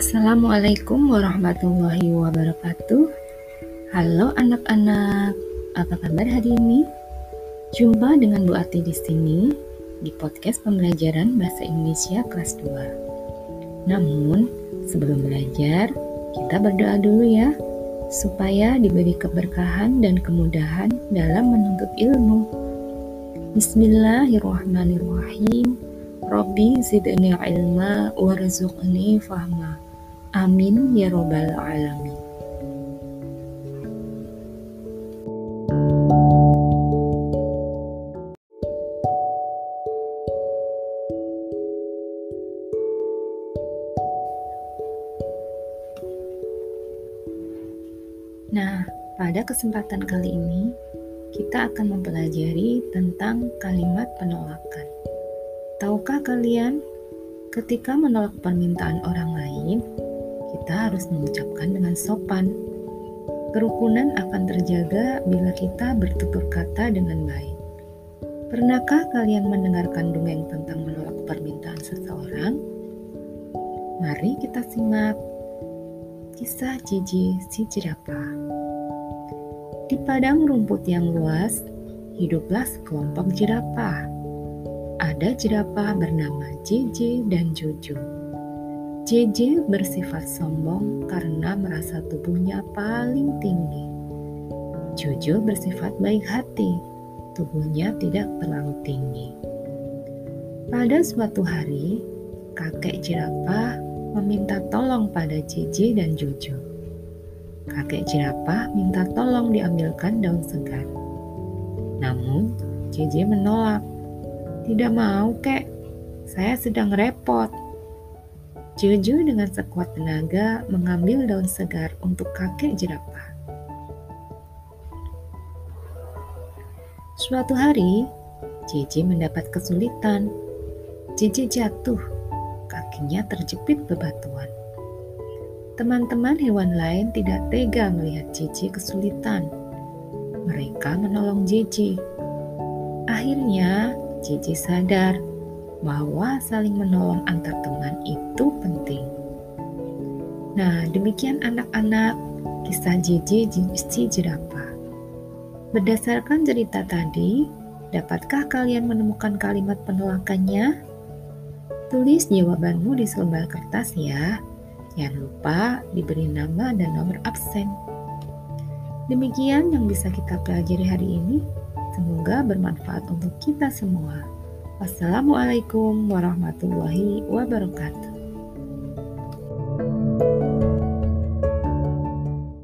Assalamualaikum warahmatullahi wabarakatuh. Halo anak-anak, apa kabar hari ini? Jumpa dengan Bu Ati di sini di podcast pembelajaran bahasa Indonesia kelas 2. Namun, sebelum belajar, kita berdoa dulu ya, supaya diberi keberkahan dan kemudahan dalam menuntut ilmu. Bismillahirrahmanirrahim. Robbi zidni ilma warzuqni fahma. Amin ya robbal alamin. Nah, pada kesempatan kali ini kita akan mempelajari tentang kalimat penolakan. Tahukah kalian, ketika menolak permintaan orang lain, kita harus mengucapkan dengan sopan. Kerukunan akan terjaga bila kita bertutur kata dengan baik. Pernahkah kalian mendengarkan dongeng tentang menolak permintaan seseorang? Mari kita simak kisah Cici si jerapah. Di padang rumput yang luas, hiduplah sekelompok jerapah. Ada jerapah bernama JJ dan Jojo. JJ bersifat sombong karena merasa tubuhnya paling tinggi. Jojo bersifat baik hati, tubuhnya tidak terlalu tinggi. Pada suatu hari, kakek jerapah meminta tolong pada JJ dan Jojo. Kakek jerapah minta tolong diambilkan daun segar. Namun, JJ menolak. Tidak mau, kek. Saya sedang repot. Jojo dengan sekuat tenaga mengambil daun segar untuk kakek jerapah. Suatu hari, JJ mendapat kesulitan. JJ jatuh, kakinya terjepit bebatuan. Teman-teman hewan lain tidak tega melihat JJ kesulitan. Mereka menolong JJ. Akhirnya, JJ sadar bahwa saling menolong antar teman itu. Nah, demikian anak-anak kisah JJ si jerapah. Berdasarkan cerita tadi, dapatkah kalian menemukan kalimat penolakannya? Tulis jawabanmu di selembar kertas ya. Jangan lupa diberi nama dan nomor absen. Demikian yang bisa kita pelajari hari ini. Semoga bermanfaat untuk kita semua. Wassalamualaikum warahmatullahi wabarakatuh.